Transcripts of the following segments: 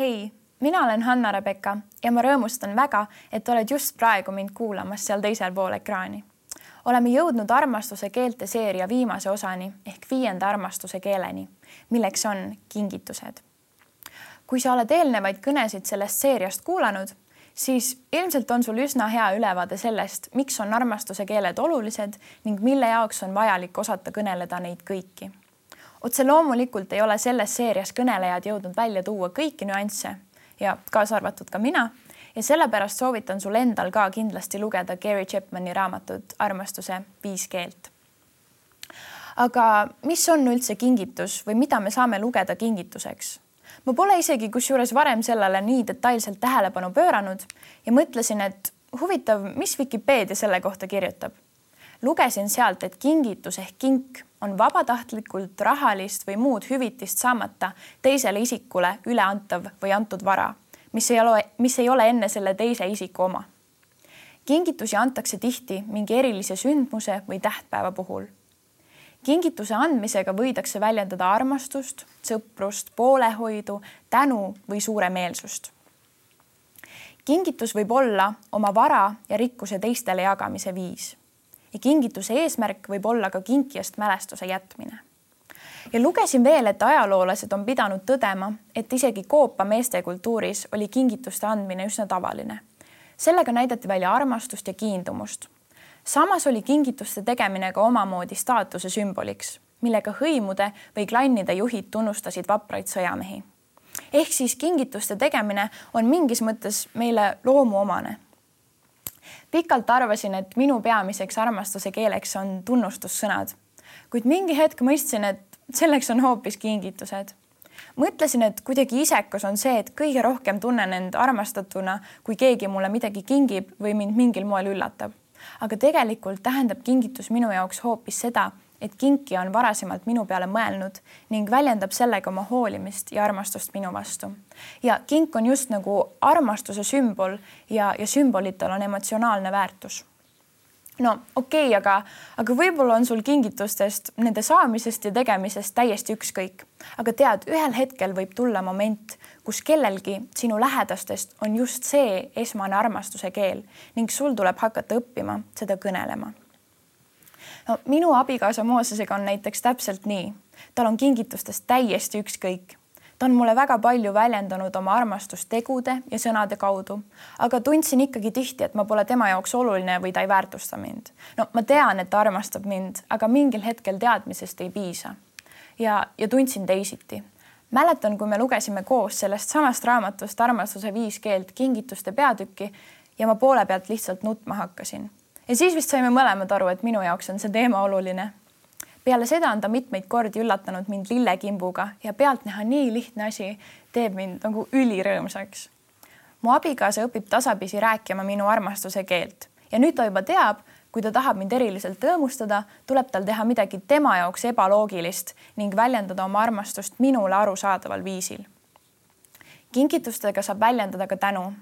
hei, mina olen Hanna-Rebecca ja ma rõõmustan väga, et oled just praegu mind kuulamas seal teisel pool ekraani. oleme jõudnud armastuse keelte seeria viimase osani ehk viienda armastuse keeleni, milleks on kingitused. kui sa oled eelnevaid kõnesid sellest seeriast kuulanud, siis ilmselt on sul üsna hea ülevaade sellest, miks on armastuse keeled olulised ning mille jaoks on vajalik osata kõneleda neid kõiki otse loomulikult ei ole selles seerias kõnelejad jõudnud välja tuua kõiki nüansse ja kaasa arvatud ka mina ja sellepärast soovitan sul endal ka kindlasti lugeda Gary Chapmani raamatut Armastuse viis keelt. aga mis on üldse kingitus või mida me saame lugeda kingituseks? ma pole isegi kusjuures varem sellele nii detailselt tähelepanu pööranud ja mõtlesin, et huvitav, mis Vikipeedia selle kohta kirjutab. Lugesin sealt, et kingitus ehk kink on vabatahtlikult rahalist või muud hüvitist saamata teisele isikule üleantav või antud vara, mis ei ole, mis ei ole enne selle teise isiku oma. kingitusi antakse tihti mingi erilise sündmuse või tähtpäeva puhul. kingituse andmisega võidakse väljendada armastust, sõprust, poolehoidu, tänu või suuremeelsust. kingitus võib olla oma vara ja rikkuse teistele jagamise viis ja kingituse eesmärk võib olla ka kinkijast mälestuse jätmine. ja lugesin veel, et ajaloolased on pidanud tõdema, et isegi Koopa meeste kultuuris oli kingituste andmine üsna tavaline. sellega näidati välja armastust ja kiindumust. samas oli kingituste tegemine ka omamoodi staatuse sümboliks, millega hõimude või klannide juhid tunnustasid vapraid sõjamehi. ehk siis kingituste tegemine on mingis mõttes meile loomuomane pikalt arvasin, et minu peamiseks armastuse keeleks on tunnustussõnad, kuid mingi hetk mõistsin, et selleks on hoopis kingitused. mõtlesin, et kuidagi isekas on see, et kõige rohkem tunnen end armastatuna, kui keegi mulle midagi kingib või mind mingil moel üllatab. aga tegelikult tähendab kingitus minu jaoks hoopis seda, et kinkija on varasemalt minu peale mõelnud ning väljendab sellega oma hoolimist ja armastust minu vastu. ja kink on just nagu armastuse sümbol ja, ja sümbolitel on emotsionaalne väärtus no okei okay,, aga, aga võib-olla on sul kingitustest, nende saamisest ja tegemisest täiesti ükskõik. aga tead, ühel hetkel võib tulla moment, kus kellelgi sinu lähedastest on just see esmane armastuse keel ning sul tuleb hakata õppima seda kõnelema no minu abikaasa Moosesega on näiteks täpselt nii, tal on kingitustest täiesti ükskõik ta on mulle väga palju väljendanud oma armastust tegude ja sõnade kaudu, aga tundsin ikkagi tihti, et ma pole tema jaoks oluline või ta ei väärtusta mind. no ma tean, et ta armastab mind, aga mingil hetkel teadmisest ei piisa. ja, ja tundsin teisiti. mäletan, kui me lugesime koos sellest samast raamatust Armastuse viis keelt kingituste peatükki ja ma poole pealt lihtsalt nutma hakkasin ja siis vist saime mõlemad aru, et minu jaoks on see teema oluline. peale seda on ta mitmeid kordi üllatanud mind lillekimbuga ja pealtnäha nii lihtne asi teeb mind nagu ülirõõmsaks. mu abikaasa õpib tasapisi rääkima minu armastuse keelt ja nüüd ta juba teab, kui ta tahab mind eriliselt rõõmustada, tuleb tal teha midagi tema jaoks ebaloogilist ning väljendada oma armastust minule arusaadaval viisil. kingitustega saab väljendada ka tänu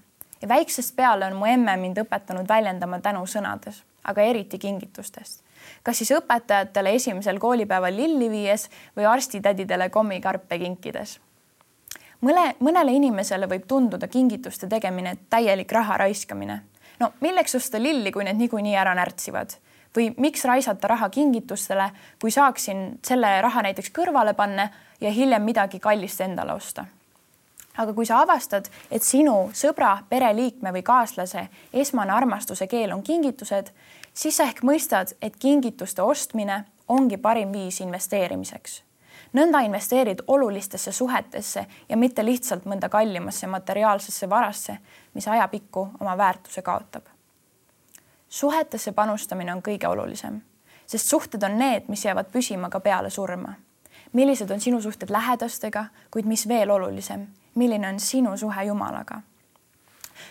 ja väiksest peale on mu emme mind õpetanud väljendama tänu sõnades, aga eriti kingitustest. kas siis õpetajatele esimesel koolipäeval lilli viies või arstitädidele kommikarpe kinkides. mõne, mõnele inimesele võib tunduda kingituste tegemine täielik raha raiskamine. no milleks osta lilli, kui need niikuinii ära närtsivad või miks raisata raha kingitustele, kui saaksin selle raha näiteks kõrvale panna ja hiljem midagi kallist endale osta aga kui sa avastad, et sinu sõbra, pereliikme või kaaslase esmane armastuse keel on kingitused, siis sa ehk mõistad, et kingituste ostmine ongi parim viis investeerimiseks. nõnda investeerid olulistesse suhetesse ja mitte lihtsalt mõnda kallimasse materiaalsesse varasse, mis ajapikku oma väärtuse kaotab. suhetesse panustamine on kõige olulisem, sest suhted on need, mis jäävad püsima ka peale surma. Millised on sinu suhted lähedastega, kuid mis veel olulisem milline on sinu suhe Jumalaga.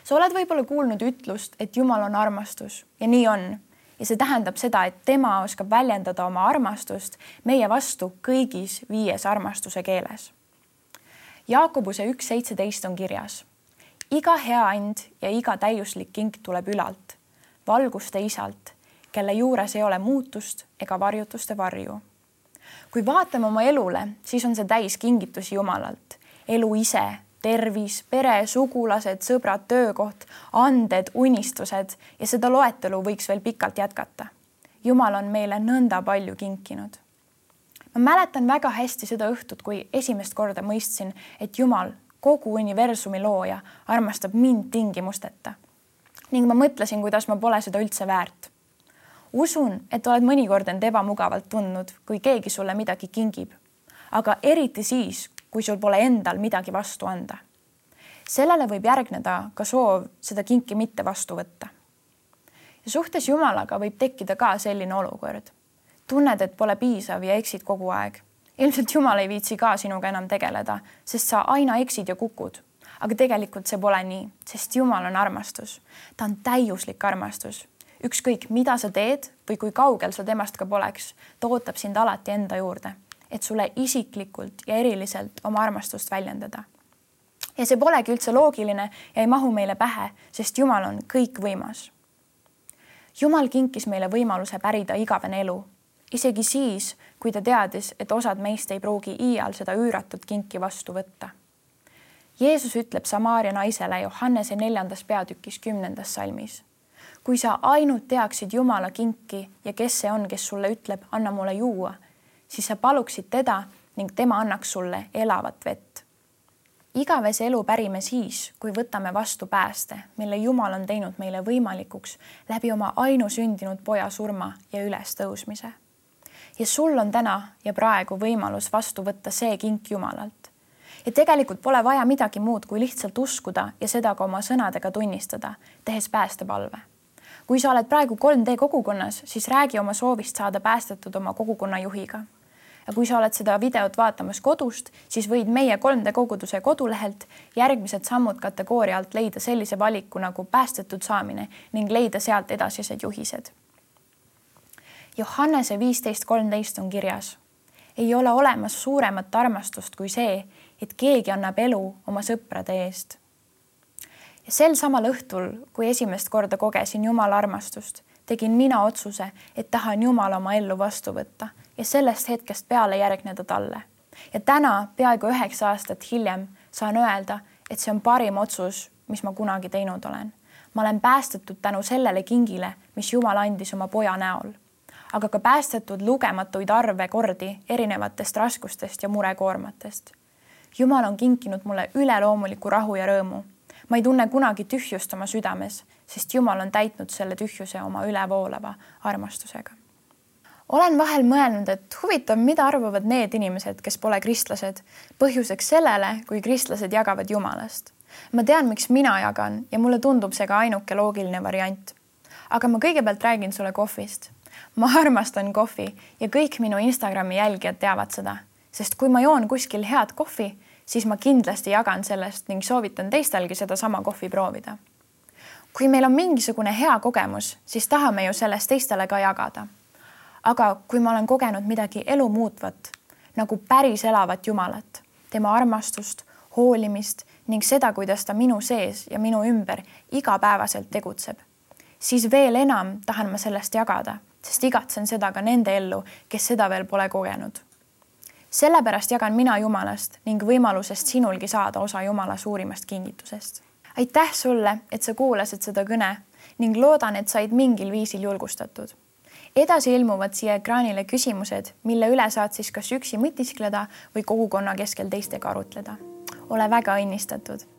sa oled võib-olla kuulnud ütlust, et Jumal on armastus ja nii on. ja see tähendab seda, et tema oskab väljendada oma armastust meie vastu kõigis viies armastuse keeles. Jaakobuse üks seitseteist on kirjas. iga hea and ja iga täiuslik kink tuleb ülalt, valguste isalt, kelle juures ei ole muutust ega varjutuste varju kui vaatame oma elule, siis on see täis kingitusi Jumalalt elu ise, tervis, pere, sugulased, sõbrad, töökoht, anded, unistused ja seda loetelu võiks veel pikalt jätkata. Jumal on meile nõnda palju kinkinud. ma mäletan väga hästi seda õhtut, kui esimest korda mõistsin, et Jumal, kogu universumi looja, armastab mind tingimusteta. ning ma mõtlesin, kuidas ma pole seda üldse väärt usun, et oled mõnikord end ebamugavalt tundnud, kui keegi sulle midagi kingib, aga eriti siis, kui sul pole endal midagi vastu anda. sellele võib järgneda ka soov seda kinki mitte vastu võtta. ja suhtes Jumalaga võib tekkida ka selline olukord. tunned, et pole piisav ja eksid kogu aeg. ilmselt Jumal ei viitsi ka sinuga enam tegeleda, sest sa aina eksid ja kukud aga tegelikult see pole nii, sest Jumal on armastus, ta on täiuslik armastus ükskõik, mida sa teed või kui kaugel sa temast ka poleks, ta ootab sind alati enda juurde, et sulle isiklikult ja eriliselt oma armastust väljendada. ja see polegi üldse loogiline ja ei mahu meile pähe, sest Jumal on kõikvõimas. Jumal kinkis meile võimaluse pärida igavene elu, isegi siis, kui ta teadis, et osad meist ei pruugi iial seda üüratut kinki vastu võtta. Jeesus ütleb Samaaria naisele Johannese neljandas peatükis kümnendas salmis kui sa ainult teaksid Jumala kinki ja kes see on, kes sulle ütleb, anna mulle juua, siis sa paluksid teda ning tema annaks sulle elavat vett. igavese elu pärime siis, kui võtame vastu pääste, mille Jumal on teinud meile võimalikuks läbi oma ainusündinud poja surma ja ülestõusmise. ja sul on täna ja praegu võimalus vastu võtta see kink Jumalalt ja tegelikult pole vaja midagi muud, kui lihtsalt uskuda ja seda ka oma sõnadega tunnistada, tehes päästepalve kui sa oled praegu 3D kogukonnas, siis räägi oma soovist saada päästetud oma kogukonna juhiga. ja kui sa oled seda videot vaatamas kodust, siis võid meie 3D koguduse kodulehelt järgmised sammud kategooria alt leida sellise valiku nagu päästetud saamine ning leida sealt edasised juhised. Johannese viisteist kolmteist on kirjas. ei ole olemas suuremat armastust kui see, et keegi annab elu oma sõprade eest ja sel samal õhtul, kui esimest korda kogesin Jumala armastust, tegin mina otsuse, et tahan Jumala oma ellu vastu võtta ja sellest hetkest peale järgneda talle. ja täna, peaaegu üheksa aastat hiljem, saan öelda, et see on parim otsus, mis ma kunagi teinud olen. ma olen päästetud tänu sellele kingile, mis Jumal andis oma poja näol, aga ka päästetud lugematuid arve kordi erinevatest raskustest ja murekoormatest. Jumal on kinkinud mulle üleloomuliku rahu ja rõõmu ma ei tunne kunagi tühjust oma südames, sest Jumal on täitnud selle tühjuse oma ülevoolava armastusega. olen vahel mõelnud, et huvitav, mida arvavad need inimesed, kes pole kristlased, põhjuseks sellele, kui kristlased jagavad Jumalast. ma tean, miks mina jagan ja mulle tundub see ka ainuke loogiline variant. aga ma kõigepealt räägin sulle kohvist. ma armastan kohvi ja kõik minu Instagrami jälgijad teavad seda, sest kui ma joon kuskil head kohvi siis ma kindlasti jagan sellest ning soovitan teistelgi sedasama kohvi proovida. kui meil on mingisugune hea kogemus, siis tahame ju sellest teistele ka jagada. aga kui ma olen kogenud midagi elu muutvat nagu päris elavat Jumalat, tema armastust, hoolimist ning seda, kuidas ta minu sees ja minu ümber igapäevaselt tegutseb, siis veel enam tahan ma sellest jagada, sest igatsen seda ka nende ellu, kes seda veel pole kogenud sellepärast jagan mina Jumalast ning võimalusest sinulgi saada osa Jumala suurimast kingitusest. aitäh sulle, et sa kuulasid seda kõne ning loodan, et said mingil viisil julgustatud. edasi ilmuvad siia ekraanile küsimused, mille üle saad siis kas üksi mõtiskleda või kogukonna keskel teistega arutleda. ole väga õnnistatud